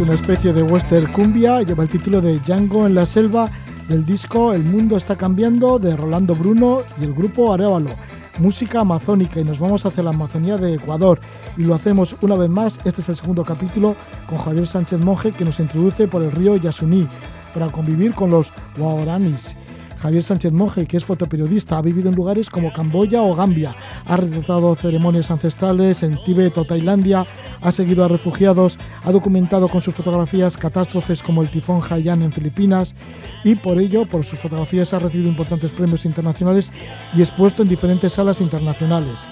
Es una especie de western cumbia, lleva el título de Django en la selva del disco El mundo está cambiando de Rolando Bruno y el grupo Arevalo. Música amazónica y nos vamos hacia la Amazonía de Ecuador y lo hacemos una vez más. Este es el segundo capítulo con Javier Sánchez Monje que nos introduce por el río Yasuní para convivir con los Waoranis Javier Sánchez Monge, que es fotoperiodista, ha vivido en lugares como Camboya o Gambia, ha retratado ceremonias ancestrales en Tíbet o Tailandia, ha seguido a refugiados, ha documentado con sus fotografías catástrofes como el tifón Haiyan en Filipinas y por ello, por sus fotografías, ha recibido importantes premios internacionales y expuesto en diferentes salas internacionales.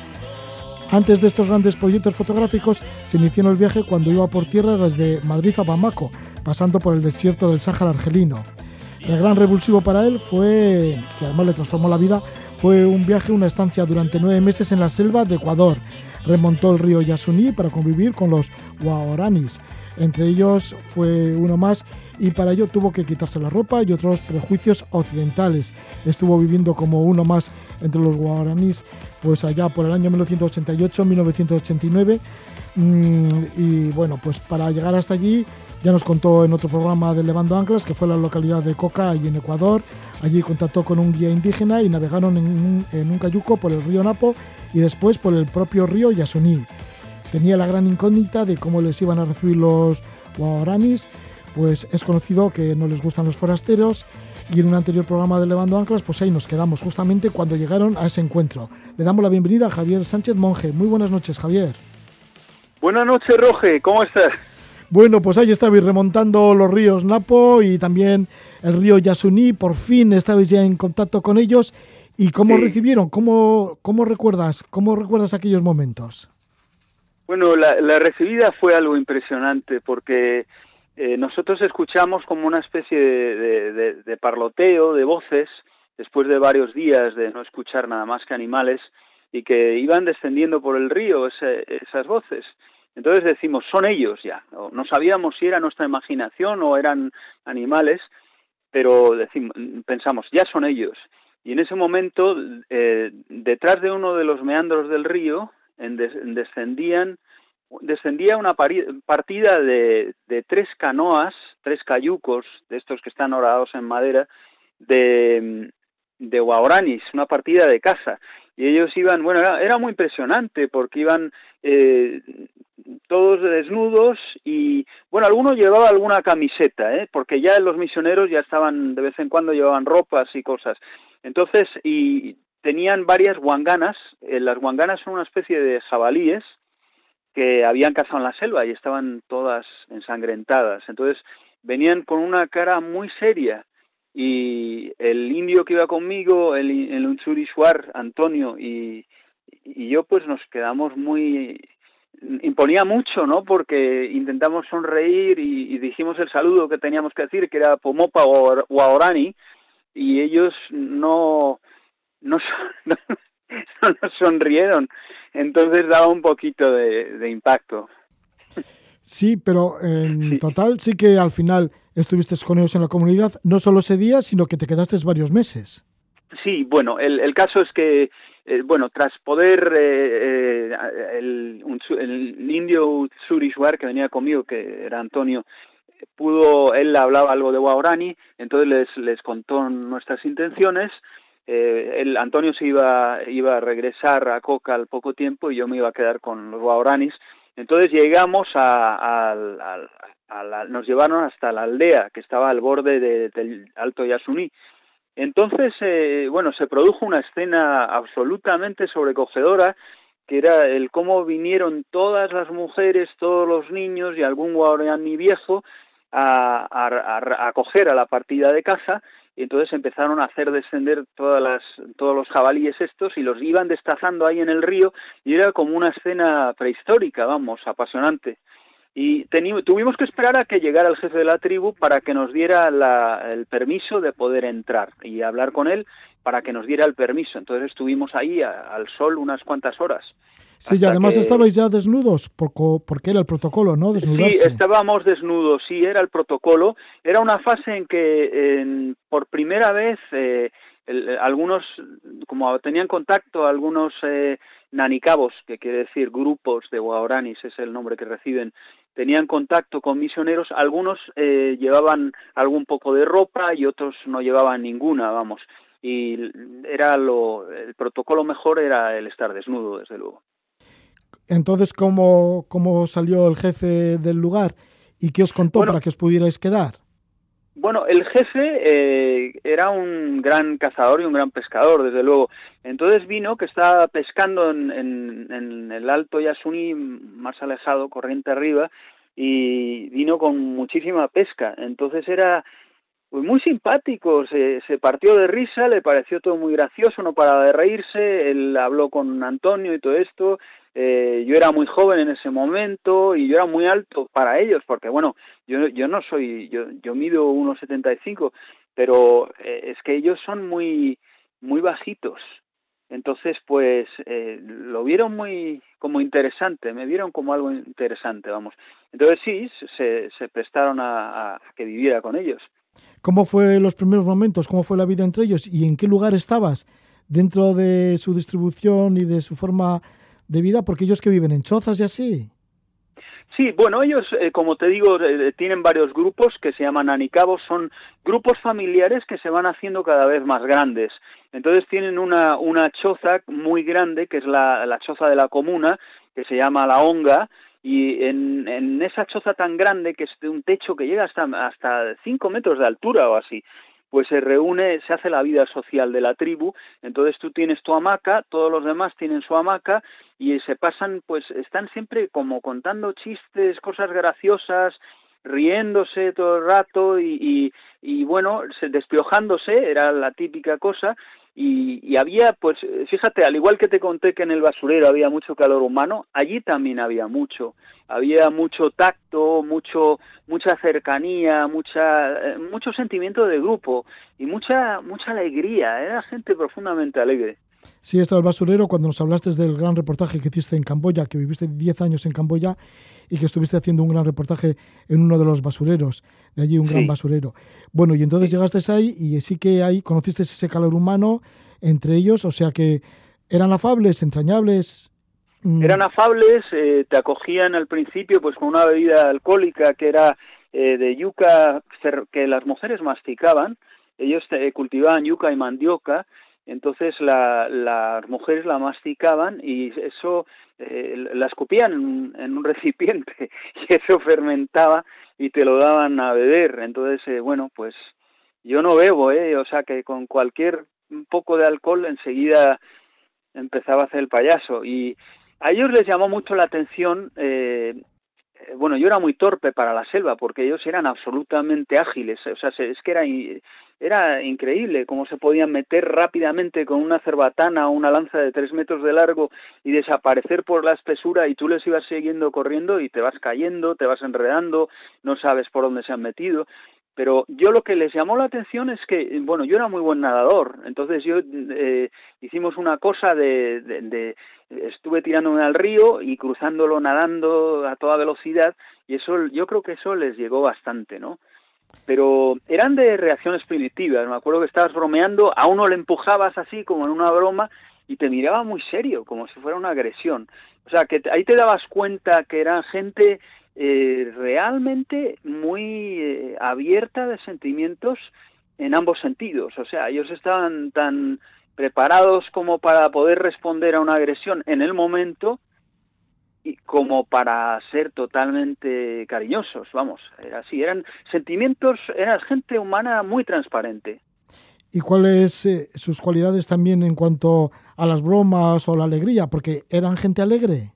Antes de estos grandes proyectos fotográficos, se inició en el viaje cuando iba por tierra desde Madrid a Bamako, pasando por el desierto del Sáhara argelino. El gran revulsivo para él fue, que además le transformó la vida, fue un viaje, una estancia durante nueve meses en la selva de Ecuador. Remontó el río Yasuní para convivir con los Waoranis. Entre ellos fue uno más y para ello tuvo que quitarse la ropa y otros prejuicios occidentales. Estuvo viviendo como uno más entre los Waoranis pues allá por el año 1988-1989 mm, y bueno, pues para llegar hasta allí ya nos contó en otro programa de Levando Anclas, que fue la localidad de Coca, allí en Ecuador. Allí contactó con un guía indígena y navegaron en un, cayuco por el río Napo y después por el propio río Yasuní. Tenía la gran incógnita de cómo les iban a recibir los guaraníes, pues es conocido que no les gustan los forasteros y en un anterior programa de Levando Anclas, pues ahí nos quedamos justamente cuando llegaron a ese encuentro. Le damos la bienvenida a Javier Sánchez Monje. Muy buenas noches, Javier. Buenas noches, Roge. ¿Cómo estás? Bueno, pues ahí estabais remontando los ríos Napo y también el río Yasuní. Por fin estabais ya en contacto con ellos. ¿Y cómo recibieron? ¿Cómo, ¿Cómo recuerdas? ¿Cómo recuerdas aquellos momentos? Bueno, la, recibida fue algo impresionante porque eh, nosotros escuchamos como una especie de, parloteo de voces después de varios días de no escuchar nada más que animales y que iban descendiendo por el río esas voces. Entonces decimos, son ellos ya. No sabíamos si era nuestra imaginación o eran animales, pero decimos, pensamos, ya son ellos. Y en ese momento, eh, detrás de uno de los meandros del río, descendían descendía una partida de, tres canoas, tres cayucos, de estos que están orados en madera, de, de una partida de casa. Y ellos iban, bueno, era, muy impresionante porque iban eh, todos desnudos y, bueno, algunos llevaba alguna camiseta, ¿eh? porque ya los misioneros ya estaban, de vez en cuando llevaban ropas y cosas. Entonces, y tenían varias guanganas, eh, las guanganas son una especie de jabalíes que habían cazado en la selva y estaban todas ensangrentadas. Entonces, venían con una cara muy seria y el indio que iba conmigo, el, el Antonio y, y yo pues nos quedamos muy imponía mucho, ¿no? Porque intentamos sonreír y, dijimos el saludo que teníamos que decir, que era Pomopa o y ellos no, no, no, nos sonrieron. Entonces daba un poquito de, impacto. Sí, pero en total sí que al final estuviste con ellos en la comunidad, no solo ese día, sino que te quedaste varios meses. Sí, bueno, el, el caso es que eh, bueno, tras poder eh, eh, el, el, indio Surishwar que venía conmigo, que era Antonio, pudo, él hablaba algo de Waorani, entonces les, les contó nuestras intenciones. el Antonio se iba, iba a regresar a Coca al poco tiempo y yo me iba a quedar con los Waoranis. Entonces llegamos a, a, nos llevaron hasta la aldea que estaba al borde del Alto Yasuní. Entonces, eh, bueno, se produjo una escena absolutamente sobrecogedora, que era el cómo vinieron todas las mujeres, todos los niños y algún guaraní viejo a, a, acoger a la partida de caza y entonces empezaron a hacer descender todas las, todos los jabalíes estos y los iban destazando ahí en el río y era como una escena prehistórica, vamos, apasionante y tuvimos que esperar a que llegara el jefe de la tribu para que nos diera el permiso de poder entrar y hablar con él para que nos diera el permiso. Entonces estuvimos ahí al sol unas cuantas horas. Sí, y además estabais ya desnudos, porque era el protocolo, ¿no? Desnudarse. Sí, estábamos desnudos, sí, era el protocolo. Era una fase en que por primera vez eh, algunos, como tenían contacto, algunos eh, nanicabos, que quiere decir grupos de guaraníes, es el nombre que reciben, tenían contacto con misioneros, algunos eh, llevaban algún poco de ropa y otros no llevaban ninguna, vamos. Y era lo, el protocolo mejor era el estar desnudo, desde luego. Entonces, ¿cómo, cómo salió el jefe del lugar y qué os contó para que os pudierais quedar? Bueno, el jefe eh, era un gran cazador y un gran pescador, desde luego. Entonces vino que estaba pescando en, en, el Alto Yasuni, más alejado, corriente arriba, y vino con muchísima pesca. Entonces era pues muy simpático, se, se partió de risa, le pareció todo muy gracioso, no paraba de reírse, él habló con Antonio y todo esto, eh, yo era muy joven en ese momento y yo era muy alto para ellos, porque bueno, yo, yo no soy, yo, yo mido 1,75, pero eh, es que ellos son muy, muy bajitos. Entonces, pues, eh, lo vieron muy como interesante, me vieron como algo interesante, vamos. Entonces sí, se, se prestaron a, a que viviera con ellos. ¿Cómo fue los primeros momentos? ¿Cómo fue la vida entre ellos? ¿Y en qué lugar estabas dentro de su distribución y de su forma de vida? Porque ellos que viven en chozas y así. Sí, bueno, ellos, eh, como te digo, eh, tienen varios grupos que se llaman anicabos, son grupos familiares que se van haciendo cada vez más grandes. Entonces tienen una, una choza muy grande, que es la, la choza de la comuna, que se llama la onga, y en, en esa choza tan grande que es de un techo que llega hasta hasta cinco metros de altura o así pues se reúne, se hace la vida social de la tribu, entonces tú tienes tu hamaca, todos los demás tienen su hamaca y se pasan, pues están siempre como contando chistes, cosas graciosas, riéndose todo el rato y, y, bueno, despiojándose, era la típica cosa, y, había, pues, fíjate, al igual que te conté que en el basurero había mucho calor humano, allí también había mucho. Había mucho tacto, mucho, mucha cercanía, mucha, eh, mucho sentimiento de grupo y mucha, mucha alegría. Era gente profundamente alegre. Sí, esto del basurero, cuando nos hablaste del gran reportaje que hiciste en Camboya, que viviste 10 años en Camboya y que estuviste haciendo un gran reportaje en uno de los basureros, de allí un gran basurero. Bueno, y entonces llegaste ahí y sí que ahí conociste ese calor humano entre ellos, o sea que eran afables, entrañables. Mm. Eran afables, eh, te acogían al principio pues con una bebida alcohólica que era eh, de yuca que las mujeres masticaban, ellos eh, cultivaban yuca y mandioca entonces la, las mujeres la masticaban y eso eh, la escupían en, un recipiente y eso fermentaba y te lo daban a beber. Entonces, eh, bueno, pues yo no bebo, ¿eh? O sea que con cualquier poco de alcohol enseguida empezaba a hacer el payaso. Y a ellos les llamó mucho la atención eh, eh, bueno, yo era muy torpe para la selva porque ellos eran absolutamente ágiles, o sea, es que era, era increíble cómo se podían meter rápidamente con una cerbatana o una lanza de tres metros de largo y desaparecer por la espesura y tú les ibas siguiendo corriendo y te vas cayendo, te vas enredando, no sabes por dónde se han metido pero yo lo que les llamó la atención es que, bueno, yo era muy buen nadador, entonces yo eh, hicimos una cosa de, de, estuve tirándome al río y cruzándolo nadando a toda velocidad y eso, yo creo que eso les llegó bastante, ¿no? Pero eran de reacciones primitivas, me acuerdo que estabas bromeando, a uno le empujabas así como en una broma y te miraba muy serio, como si fuera una agresión. O sea, que ahí te dabas cuenta que eran gente eh, realmente muy eh, abierta de sentimientos en ambos sentidos. O sea, ellos estaban tan preparados como para poder responder a una agresión en el momento y como para ser totalmente cariñosos, vamos, era así, eran sentimientos, era gente humana muy transparente. ¿Y cuáles eh, sus cualidades también en cuanto a las bromas o la alegría? Porque eran gente alegre.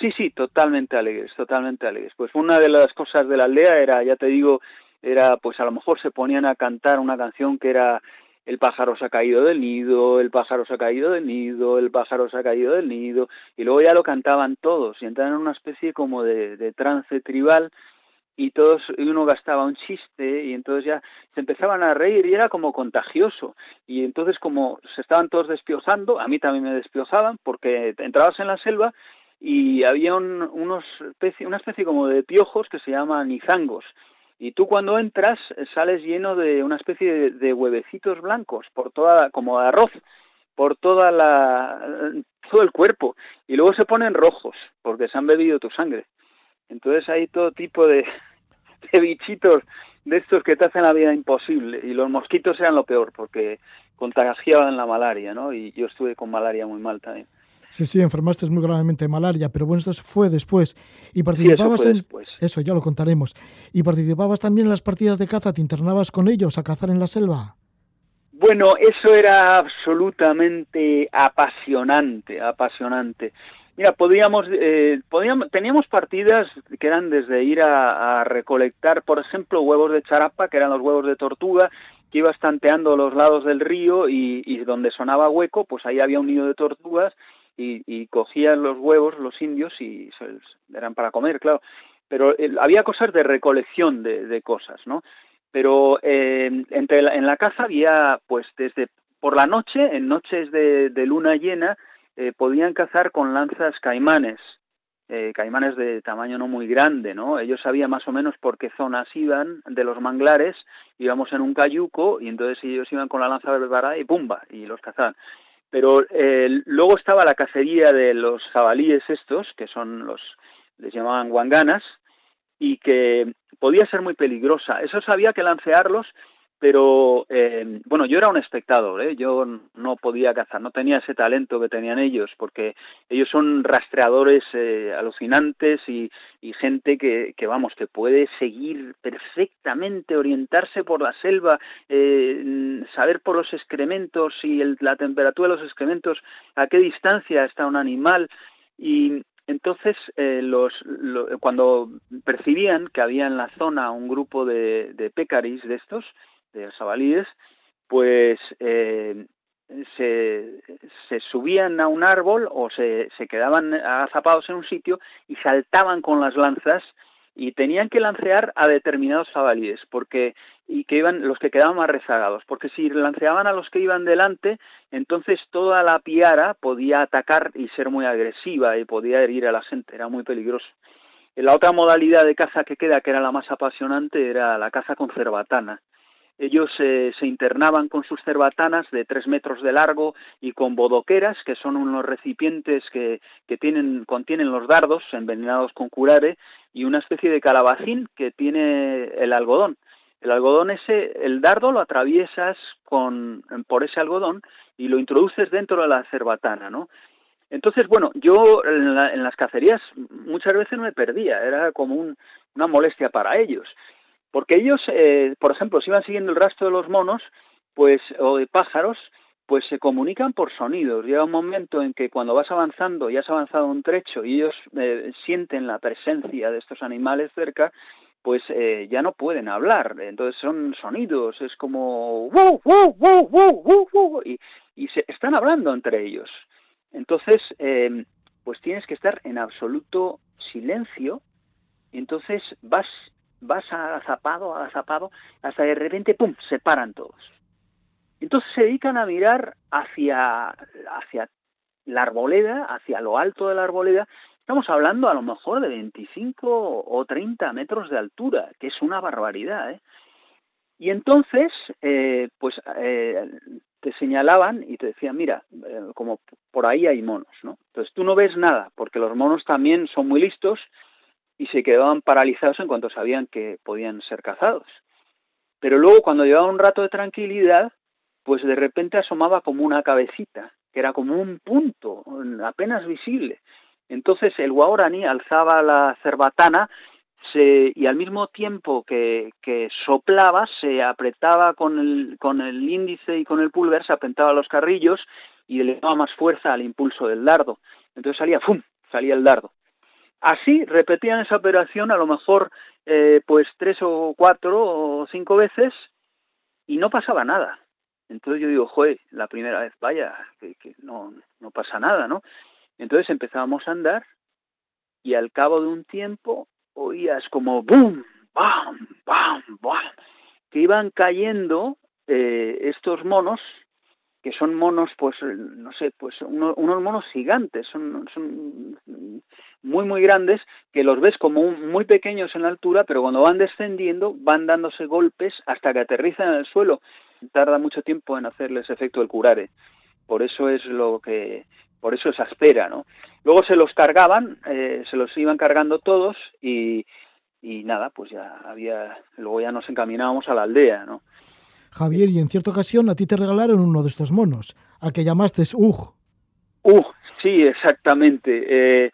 Sí, sí, totalmente alegres, totalmente alegres. Pues una de las cosas de la aldea era, ya te digo, era pues a lo mejor se ponían a cantar una canción que era el pájaro se ha caído del nido, el pájaro se ha caído del nido, el pájaro se ha caído del nido, y luego ya lo cantaban todos, y entraban en una especie como de, de trance tribal, y todos, uno gastaba un chiste, y entonces ya se empezaban a reír, y era como contagioso, y entonces como se estaban todos despiozando, a mí también me despiozaban, porque entrabas en la selva y había unos especie, una especie como de piojos que se llaman izangos. Y tú cuando entras eh, sales lleno de una especie de, huevecitos blancos por toda, como arroz, por toda la, todo el cuerpo. Y luego se ponen rojos porque se han bebido tu sangre. Entonces hay todo tipo de, de bichitos de estos que te hacen la vida imposible y los mosquitos eran lo peor porque contagiaban la malaria, ¿no? Y yo estuve con malaria muy mal también. Sí, sí, enfermaste muy gravemente de malaria, pero bueno, esto fue después. Y participabas eso en... después. Eso, ya lo contaremos. Y participabas también en las partidas de caza, ¿te internabas con ellos a cazar en la selva? Bueno, eso era absolutamente apasionante, apasionante. Mira, podíamos, eh, podíamos, teníamos partidas que eran desde ir a, a, recolectar, por ejemplo, huevos de charapa, que eran los huevos de tortuga, que ibas tanteando los lados del río y, y donde sonaba hueco, pues ahí había un nido de tortugas y, y cogían los huevos los indios y se, eran para comer, claro. Pero eh, había cosas de recolección de, de cosas, ¿no? Pero eh, entre en la caza había, pues desde por la noche, en noches de, luna llena, eh, podían cazar con lanzas caimanes, caimanes de tamaño no muy grande, ¿no? Ellos sabían más o menos por qué zonas iban de los manglares, íbamos en un cayuco y entonces ellos iban con la lanza preparada y ¡pumba! y los cazaban. Pero eh, luego estaba la cacería de los jabalíes estos, que son los, les llamaban guanganas, y que podía ser muy peligrosa. Eso había que lancearlos, pero eh, bueno, yo era un espectador, ¿eh? yo no podía cazar, no tenía ese talento que tenían ellos, porque ellos son rastreadores eh, alucinantes y, y gente que, que, vamos, que puede seguir perfectamente, orientarse por la selva, eh, saber por los excrementos y el, la temperatura de los excrementos a qué distancia está un animal y entonces, eh, los, lo, cuando percibían que había en la zona un grupo de, de pecaris de estos, de jabalíes, pues eh, se, se, subían a un árbol o se, se quedaban agazapados en un sitio y saltaban con las lanzas y tenían que lancear a determinados jabalíes porque y que iban los que quedaban más rezagados porque si lanceaban a los que iban delante entonces toda la piara podía atacar y ser muy agresiva y podía herir a la gente era muy peligroso. La otra modalidad de caza que queda que era la más apasionante era la caza con cerbatana ellos eh, se internaban con sus cerbatanas de tres metros de largo y con bodoqueras, que son unos recipientes que, que tienen, contienen los dardos envenenados con curare, y una especie de calabacín que tiene el algodón. El algodón ese, el dardo lo atraviesas con, por ese algodón y lo introduces dentro de la cerbatana, ¿no? Entonces, bueno, yo en, la, en las cacerías muchas veces me perdía, era como un, una molestia para ellos porque ellos, eh, por ejemplo, si iban siguiendo el rastro de los monos, pues, o de pájaros, pues se comunican por sonidos. Llega un momento en que cuando vas avanzando y has avanzado un trecho y ellos eh, sienten la presencia de estos animales cerca, pues eh, ya no pueden hablar. Entonces son sonidos, es como ¡Wow, wow, wow, wow, wow, y, y se están hablando entre ellos. Entonces, eh, pues tienes que estar en absoluto silencio. Entonces vas vas agazapado, agazapado, hasta de repente, ¡pum!, se paran todos. Entonces se dedican a mirar hacia, hacia la arboleda, hacia lo alto de la arboleda. Estamos hablando a lo mejor de 25 o 30 metros de altura, que es una barbaridad, ¿eh? Y entonces, eh, pues eh, te señalaban y te decían, mira, eh, como por ahí hay monos, ¿no? Entonces tú no ves nada, porque los monos también son muy listos y se quedaban paralizados en cuanto sabían que podían ser cazados. Pero luego cuando llevaba un rato de tranquilidad, pues de repente asomaba como una cabecita, que era como un punto apenas visible. Entonces el guaraní alzaba la cerbatana se, y al mismo tiempo que, que, soplaba, se apretaba con el, con el índice y con el pulgar, se apretaba los carrillos y le daba más fuerza al impulso del dardo. Entonces salía, ¡fum!, salía el dardo. Así repetían esa operación a lo mejor eh, pues tres o cuatro o cinco veces y no pasaba nada. Entonces yo digo, joder, la primera vez, vaya, que, no, no pasa nada, ¿no? Entonces empezábamos a andar y al cabo de un tiempo oías como boom, bam, bam, bam, que iban cayendo eh, estos monos que son monos, pues, no sé, pues uno, unos monos gigantes, son, son muy, muy grandes, que los ves como un, muy pequeños en la altura, pero cuando van descendiendo van dándose golpes hasta que aterrizan en el suelo. Tarda mucho tiempo en hacerles efecto el curare. Por eso es lo que por eso esa espera, ¿no? Luego se los cargaban, eh, se los iban cargando todos y, y nada, pues ya había, luego ya nos encaminábamos a la aldea, ¿no? Javier, y en cierta ocasión a ti te regalaron uno de estos monos, al que llamaste Ug. Ug, sí, exactamente. Eh,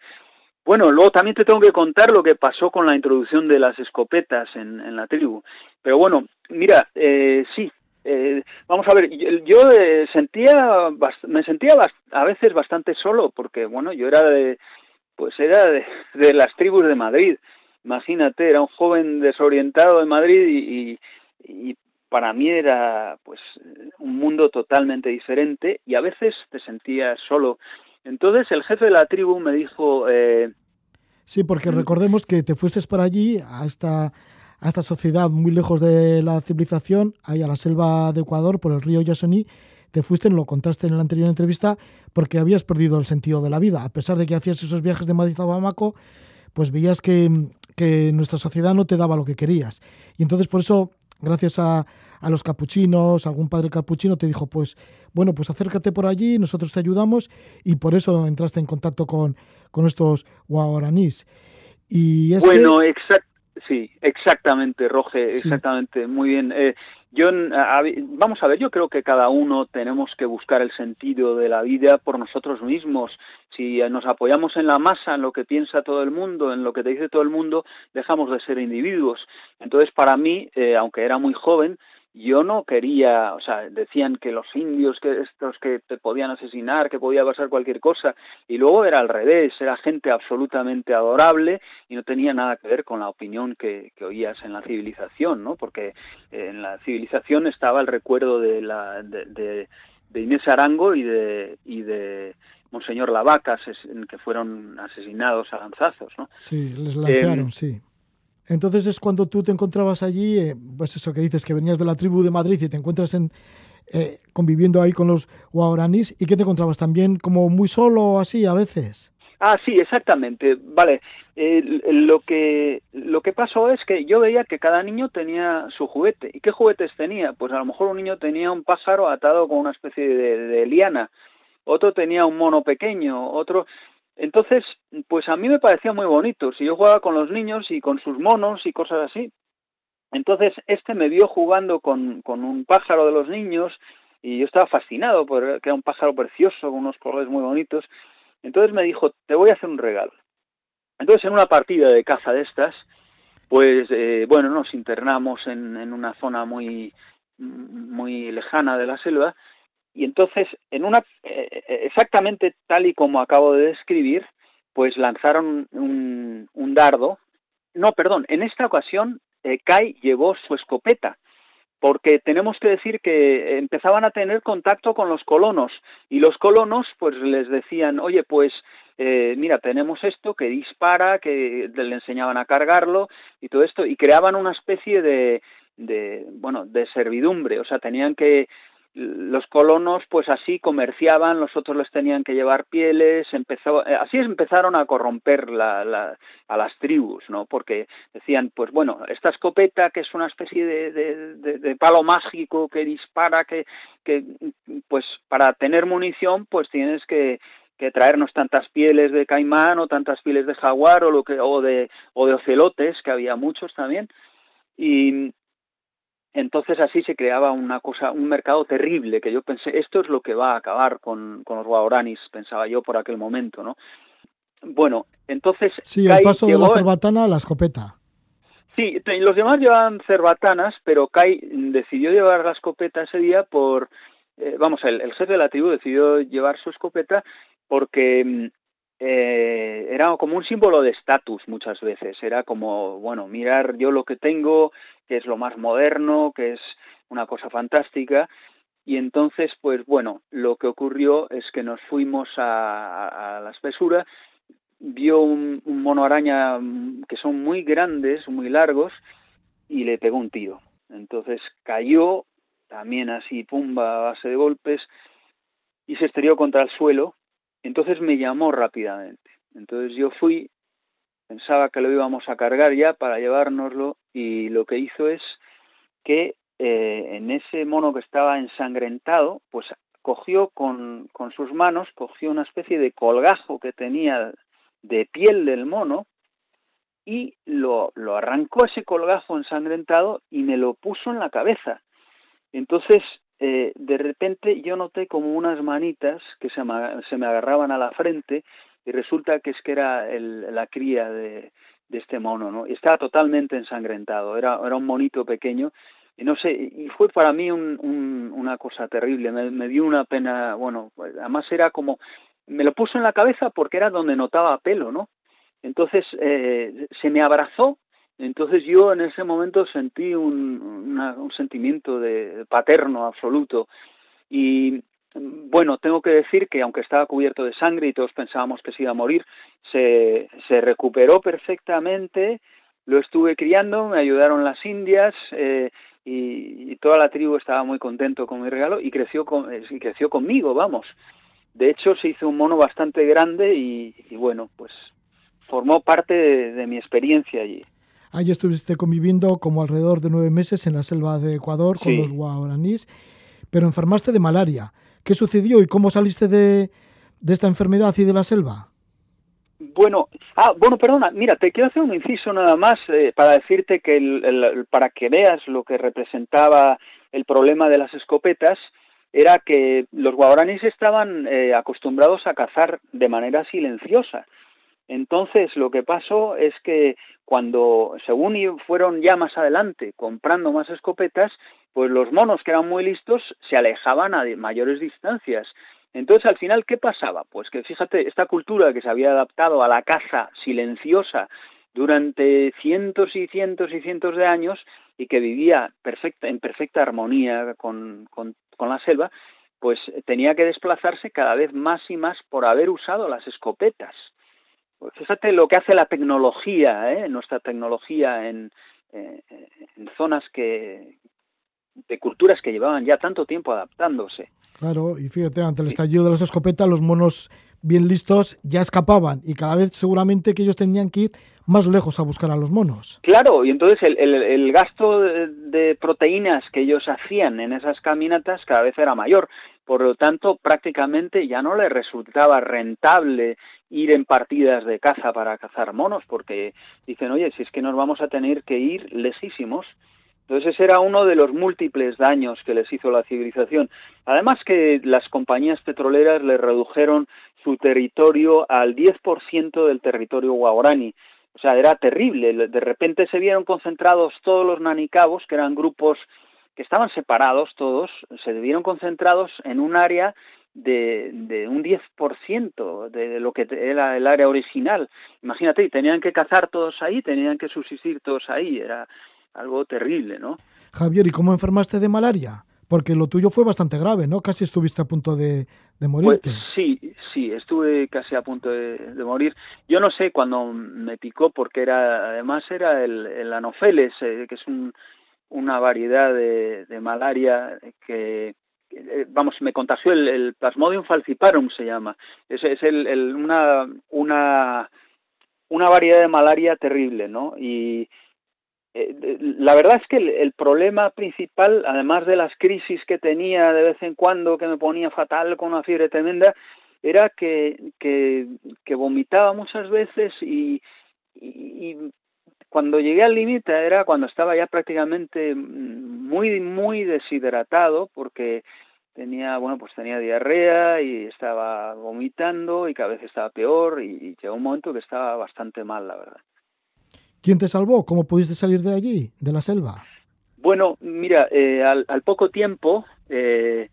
bueno, luego también te tengo que contar lo que pasó con la introducción de las escopetas en, en la tribu. Pero bueno, mira, eh, sí, eh, vamos a ver, yo, eh, sentía, me sentía a veces bastante solo, porque bueno, yo era de, pues era de, de las tribus de Madrid. Imagínate, era un joven desorientado de Madrid y, y para mí era pues un mundo totalmente diferente y a veces te sentías solo. Entonces el jefe de la tribu me dijo... Eh, sí, porque mm, recordemos que te fuiste para allí, a esta, a esta sociedad muy lejos de la civilización, ahí a la selva de Ecuador, por el río Yasuni, te fuiste, lo contaste en la anterior entrevista, porque habías perdido el sentido de la vida. A pesar de que hacías esos viajes de Madrid a Bamako, pues veías que, que nuestra sociedad no te daba lo que querías. Y entonces por eso gracias a, a los capuchinos, algún padre capuchino te dijo, pues bueno, pues acércate por allí, nosotros te ayudamos y por eso entraste en contacto con, con estos guaranís. Y es bueno, sí, exactamente, Roge, exactamente, muy bien. Eh, yo, vamos a ver, yo creo que cada uno tenemos que buscar el sentido de la vida por nosotros mismos. Si nos apoyamos en la masa, en lo que piensa todo el mundo, en lo que te dice todo el mundo, dejamos de ser individuos. Entonces, para mí, eh, aunque era muy joven, yo no quería, o sea, decían que los indios, que estos que te podían asesinar, que podía pasar cualquier cosa, y luego era al revés, era gente absolutamente adorable y no tenía nada que ver con la opinión que, que oías en la civilización, ¿no? Porque en la civilización estaba el recuerdo de la de, de, de Inés Arango y de y de Monseñor Lavaca, que fueron asesinados a lanzazos, ¿no? Sí, les lanzaron, em, sí. Entonces es cuando tú te encontrabas allí, eh, pues eso que dices, que venías de la tribu de Madrid y te encuentras en, eh, conviviendo ahí con los guaraníes y que te encontrabas también como muy solo así a veces. Ah, sí, exactamente. Vale. lo que lo que pasó es que yo veía que cada niño tenía su juguete. ¿Y qué juguetes tenía? Pues a lo mejor un niño tenía un pájaro atado con una especie de liana, otro tenía un mono pequeño, otro entonces, pues a mí me parecía muy bonito. Si yo jugaba con los niños y con sus monos y cosas así. Entonces, este me vio jugando con, con un pájaro de los niños y yo estaba fascinado porque era un pájaro precioso con unos colores muy bonitos. Entonces me dijo, te voy a hacer un regalo. Entonces, en una partida de caza de estas, pues eh, bueno, nos internamos en, en una zona muy, muy lejana de la selva y entonces, en una eh, eh, exactamente tal y como acabo de describir, pues lanzaron un, dardo. No, perdón, en esta ocasión eh, Kai llevó su escopeta, porque tenemos que decir que empezaban a tener contacto con los colonos y los colonos pues les decían, oye, pues eh, mira, tenemos esto que dispara, que le enseñaban a cargarlo y todo esto, y creaban una especie de, de bueno, de servidumbre, o sea, tenían que los colonos pues así comerciaban, los otros les tenían que llevar pieles, empezó, eh, así empezaron a corromper la, la, a las tribus, ¿no? Porque decían, pues bueno, esta escopeta que es una especie de, de, palo mágico que dispara, que, que pues para tener munición pues tienes que, que traernos tantas pieles de caimán o tantas pieles de jaguar o lo que o de o de ocelotes que había muchos también y, entonces así se creaba una cosa, un mercado terrible, que yo pensé, esto es lo que va a acabar con, con los guaranis, pensaba yo por aquel momento, ¿no? Bueno, entonces... Sí, el paso de la cerbatana a la escopeta. Sí, los demás llevaban cerbatanas, pero Kai decidió llevar la escopeta ese día por... Eh, vamos, el, el jefe de la tribu decidió llevar su escopeta porque mm, eh, era como un símbolo de estatus muchas veces, era como, bueno, mirar yo lo que tengo, que es lo más moderno, que es una cosa fantástica, y entonces, pues bueno, lo que ocurrió es que nos fuimos a, a la espesura, vio un, mono araña que son muy grandes, muy largos, y le pegó un tiro. Entonces cayó, también así, pumba, a base de golpes, y se estrelló contra el suelo, entonces me llamó rápidamente. Entonces yo fui, pensaba que lo íbamos a cargar ya para llevárnoslo y lo que hizo es que eh, en ese mono que estaba ensangrentado, pues cogió con, con sus manos, cogió una especie de colgajo que tenía de piel del mono y lo, lo arrancó ese colgajo ensangrentado y me lo puso en la cabeza. Entonces, eh, de repente yo noté como unas manitas que se me, se me agarraban a la frente y resulta que es que era el, la cría de, de este mono, ¿no? Estaba totalmente ensangrentado, era, era un monito pequeño y no sé, y fue para mí un, un, una cosa terrible, me, me, dio una pena, bueno, además era como, me lo puso en la cabeza porque era donde notaba pelo, ¿no? Entonces eh, se me abrazó, entonces yo en ese momento sentí un, sentimiento de paterno absoluto y bueno, tengo que decir que aunque estaba cubierto de sangre y todos pensábamos que se iba a morir, se, se recuperó perfectamente, lo estuve criando, me ayudaron las indias eh, y, toda la tribu estaba muy contento con mi regalo y creció, con, y creció conmigo, vamos. De hecho, se hizo un mono bastante grande y, y bueno, pues formó parte de, de mi experiencia allí. Allí estuviste conviviendo como alrededor de nueve meses en la selva de Ecuador con sí. los guaraníes, pero enfermaste de malaria. ¿Qué sucedió y cómo saliste de, de esta enfermedad y de la selva? Bueno, ah, bueno, perdona, mira, te quiero hacer un inciso nada más eh, para decirte que el, el, para que veas lo que representaba el problema de las escopetas, era que los guaraníes estaban eh, acostumbrados a cazar de manera silenciosa. Entonces, lo que pasó es que cuando, según fueron ya más adelante comprando más escopetas, pues los monos que eran muy listos se alejaban a mayores distancias. Entonces, al final, ¿qué pasaba? Pues que fíjate, esta cultura que se había adaptado a la caza silenciosa durante cientos y cientos y cientos de años y que vivía perfecta, en perfecta armonía con, con, con la selva, pues tenía que desplazarse cada vez más y más por haber usado las escopetas. Fíjate lo que hace la tecnología, ¿eh? nuestra tecnología en, eh, en zonas que de culturas que llevaban ya tanto tiempo adaptándose. Claro, y fíjate, ante el estallido de las escopetas, los monos bien listos ya escapaban y cada vez seguramente que ellos tenían que ir más lejos a buscar a los monos. Claro, y entonces el, el, el gasto de, de, proteínas que ellos hacían en esas caminatas cada vez era mayor. Por lo tanto, prácticamente ya no les resultaba rentable ir en partidas de caza para cazar monos, porque dicen, oye, si es que nos vamos a tener que ir lesísimos. Entonces ese era uno de los múltiples daños que les hizo la civilización. Además que las compañías petroleras le redujeron su territorio al 10% del territorio guaraní. O sea, era terrible. De repente se vieron concentrados todos los nanicabos, que eran grupos que estaban separados todos, se vieron concentrados en un área de, de un 10% de lo que era el área original. Imagínate, tenían que cazar todos ahí, tenían que subsistir todos ahí. Era algo terrible, ¿no? Javier, ¿y cómo enfermaste de malaria? Porque lo tuyo fue bastante grave, ¿no? Casi estuviste a punto de, de morirte. Pues sí, sí, estuve casi a punto de, de, morir. Yo no sé cuando me picó, porque era, además era el, el anofeles, eh, que es un, una variedad de, de malaria que, que, vamos, me contagió el, el Plasmodium falciparum, se llama. Es, es el, el, una, una, una variedad de malaria terrible, ¿no? Y eh, la verdad es que el, el, problema principal, además de las crisis que tenía de vez en cuando, que me ponía fatal con una fiebre tremenda, era que, que, que vomitaba muchas veces y, y, cuando llegué al límite era cuando estaba ya prácticamente muy, muy deshidratado porque tenía, bueno, pues tenía diarrea y estaba vomitando y cada vez estaba peor y llegó un momento que estaba bastante mal, la verdad. ¿Quién te salvó? ¿Cómo pudiste salir de allí, de la selva? Bueno, mira, eh, al, al, poco tiempo, eh,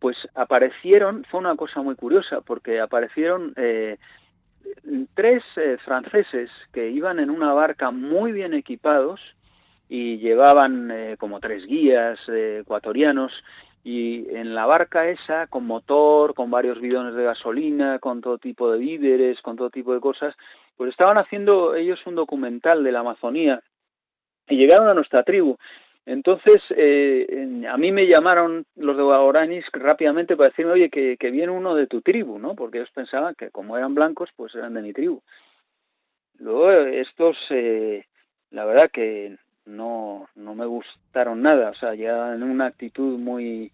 pues aparecieron, fue una cosa muy curiosa, porque aparecieron eh, tres eh, franceses que iban en una barca muy bien equipados y llevaban eh, como tres guías ecuatorianos y en la barca esa, con motor, con varios bidones de gasolina, con todo tipo de víveres, con todo tipo de cosas, pues estaban haciendo ellos un documental de la Amazonía y llegaron a nuestra tribu. Entonces, eh, a mí me llamaron los de Guaranis rápidamente para decirme, oye, que, que viene uno de tu tribu, ¿no? Porque ellos pensaban que como eran blancos, pues eran de mi tribu. Luego, estos, eh, la verdad que no, no me gustaron nada, o sea, ya en una actitud muy,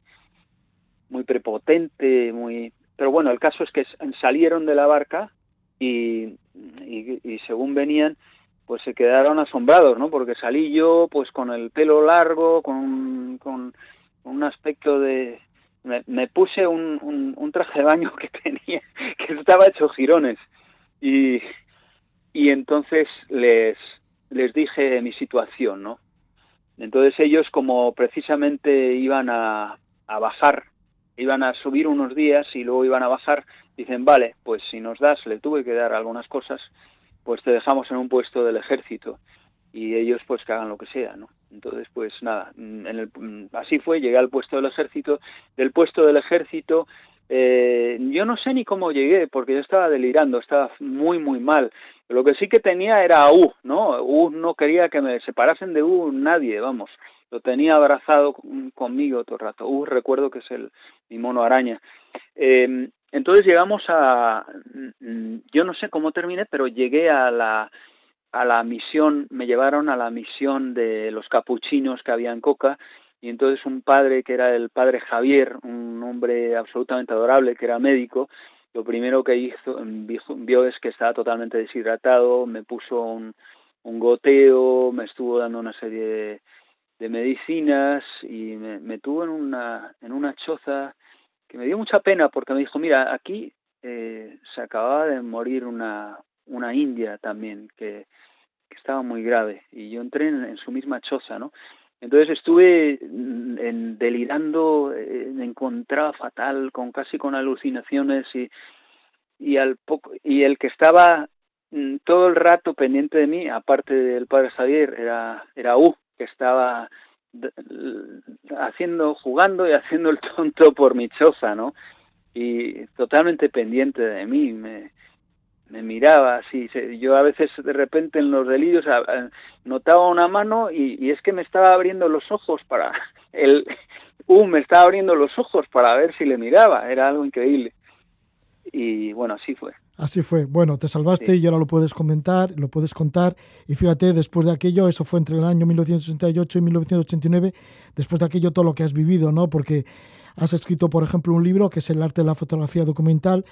muy prepotente, muy... Pero bueno, el caso es que salieron de la barca y, y, según venían, pues se quedaron asombrados, ¿no? Porque salí yo, pues con el pelo largo, con, con un aspecto de... Me, puse un, un, traje de baño que tenía, que estaba hecho girones. Y, y entonces les, les dije mi situación, ¿no? Entonces ellos, como precisamente iban a, a bajar, iban a subir unos días y luego iban a bajar, dicen, vale, pues si nos das, le tuve que dar algunas cosas, pues te dejamos en un puesto del ejército y ellos pues que hagan lo que sea, ¿no? Entonces, pues nada, en el, así fue, llegué al puesto del ejército, del puesto del ejército, eh, yo no sé ni cómo llegué, porque yo estaba delirando, estaba muy, muy mal. Lo que sí que tenía era U, ¿no? U no quería que me separasen de U nadie, vamos. Lo tenía abrazado conmigo todo el rato. U recuerdo que es el mi mono araña. Eh, entonces llegamos a, mm, yo no sé cómo terminé, pero llegué a la, a la misión, me llevaron a la misión de los capuchinos que había en Coca, y entonces un padre que era el padre Javier, un hombre absolutamente adorable, que era médico, lo primero que hizo, vio es que estaba totalmente deshidratado, me puso un, goteo, me estuvo dando una serie de, medicinas y me, tuvo en una, en una choza que me dio mucha pena porque me dijo, mira, aquí eh, se acababa de morir una, una india también que estaba muy grave y yo entré en, su misma choza, ¿no? Entonces estuve en, delirando, eh, me encontraba fatal, con casi con alucinaciones y, y al poco y el que estaba mm, todo el rato pendiente de mí, aparte del padre Javier, era era U, que estaba haciendo, jugando y haciendo el tonto por mi choza, ¿no? Y totalmente pendiente de mí, me, me miraba así. Yo a veces de repente en los delirios notaba una mano y, y es que me estaba abriendo los ojos para el uh, me estaba abriendo los ojos para ver si le miraba. Era algo increíble. Y bueno, así fue. Así fue. Bueno, te salvaste y ahora lo puedes comentar, lo puedes contar. Y fíjate, después de aquello, eso fue entre el año 1968 y 1989, después de aquello todo lo que has vivido, ¿no? Porque has escrito, por ejemplo, un libro que es El arte de la fotografía documental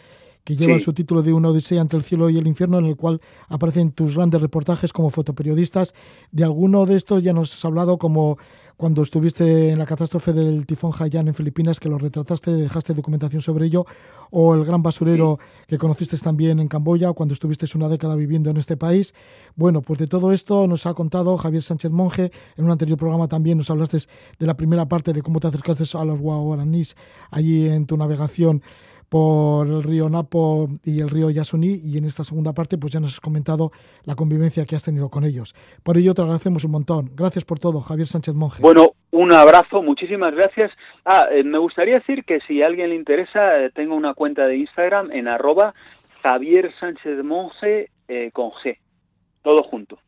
que lleva el subtítulo de Una odisea entre el cielo y el infierno, en el cual aparecen tus grandes reportajes como fotoperiodistas. De alguno de estos ya nos has hablado, como cuando estuviste en la catástrofe del tifón Haiyan en Filipinas, que lo retrataste, dejaste documentación sobre ello, o el gran basurero que conociste también en Camboya, cuando estuviste una década viviendo en este país. Bueno, pues de todo esto nos ha contado Javier Sánchez Monje. En un anterior programa también nos hablaste de la primera parte de cómo te acercaste a los guaranís allí en tu navegación por el río Napo y el río Yasuní y en esta segunda parte pues ya nos has comentado la convivencia que has tenido con ellos. Por ello te agradecemos un montón. Gracias por todo, Javier Sánchez Monje. Bueno, un abrazo, muchísimas gracias. Ah, eh, me gustaría decir que si a alguien le interesa, eh, tengo una cuenta de Instagram en arroba Javier Sánchez Monje eh, con G, todo junto.